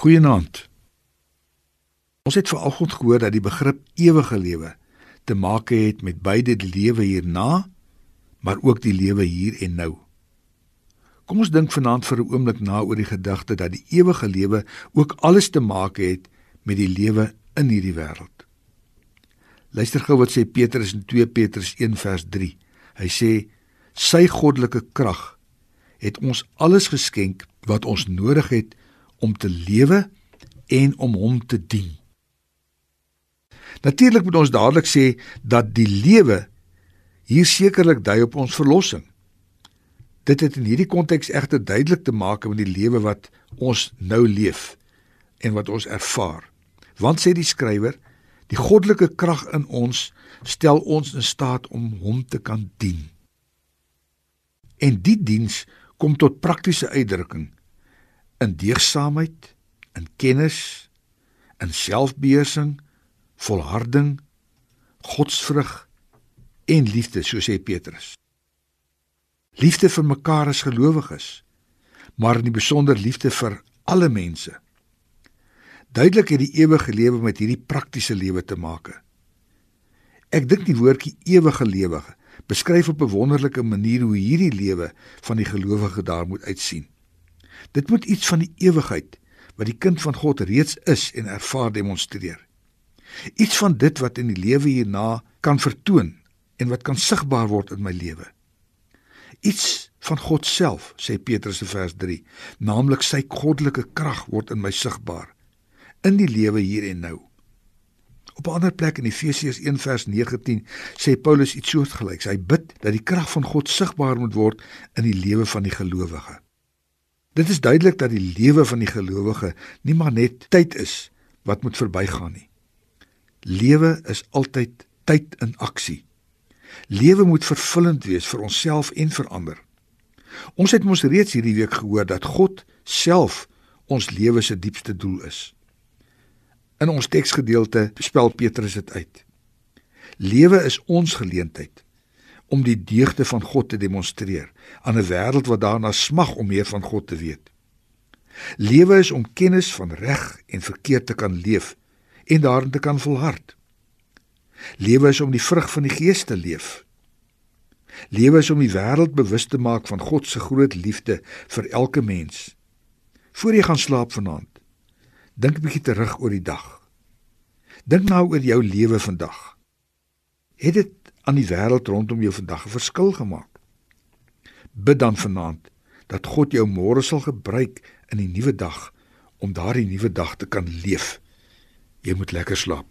Goeienaand. Ons het vanoggend gehoor dat die begrip ewige lewe te maak het met beide die lewe hierna, maar ook die lewe hier en nou. Kom ons dink vanaand vir 'n oomblik na oor die gedagte dat die ewige lewe ook alles te maak het met die lewe in hierdie wêreld. Luister gou wat sê Petrus in 2 Petrus 1 vers 3. Hy sê sy goddelike krag het ons alles geskenk wat ons nodig het om te lewe en om hom te dien. Natuurlik moet ons dadelik sê dat die lewe hier sekerlik dui op ons verlossing. Dit het in hierdie konteks egter duidelik te maak met die lewe wat ons nou leef en wat ons ervaar. Want sê die skrywer, die goddelike krag in ons stel ons in staat om hom te kan dien. En die diens kom tot praktiese uitdrukking in deegsaamheid, in kennis, in selfbeheersing, volharding, godsvrug en liefde, so sê Petrus. Liefde vir mekaar as gelowiges, maar in die besonder liefde vir alle mense. Duidelik het die ewige lewe met hierdie praktiese lewe te maak. Ek dink die woordjie ewige lewe beskryf op 'n wonderlike manier hoe hierdie lewe van die gelowige daar moet uitsien. Dit moet iets van die ewigheid wat die kind van God reeds is en ervaar demonstreer. Iets van dit wat in die lewe hierna kan vertoon en wat kan sigbaar word in my lewe. Iets van God self, sê Petrus in vers 3, naamlik sy goddelike krag word in my sigbaar in die lewe hier en nou. Op 'n ander plek in Efesiërs 1 vers 19 sê Paulus iets soortgelyks. Hy bid dat die krag van God sigbaar moet word in die lewe van die gelowige. Dit is duidelik dat die lewe van die gelowige nie maar net tyd is wat moet verbygaan nie. Lewe is altyd tyd in aksie. Lewe moet vervullend wees vir onsself en vir ander. Ons het mos reeds hierdie week gehoor dat God self ons lewe se diepste doel is. In ons teksgedeelte spel Petrus dit uit. Lewe is ons geleentheid om die deugde van God te demonstreer aan 'n wêreld wat daarna smag om meer van God te weet. Lewe is om kennis van reg en verkeerd te kan leef en daarin te kan volhard. Lewe is om die vrug van die Gees te leef. Lewe is om die wêreld bewus te maak van God se groot liefde vir elke mens. Voor jy gaan slaap vanaand, Dink 'n bietjie terug oor die dag. Dink nou oor jou lewe vandag. Het dit aan die wêreld rondom jou vandag 'n verskil gemaak? Bid dan vanaand dat God jou môre sal gebruik in die nuwe dag om daardie nuwe dag te kan leef. Jy moet lekker slaap.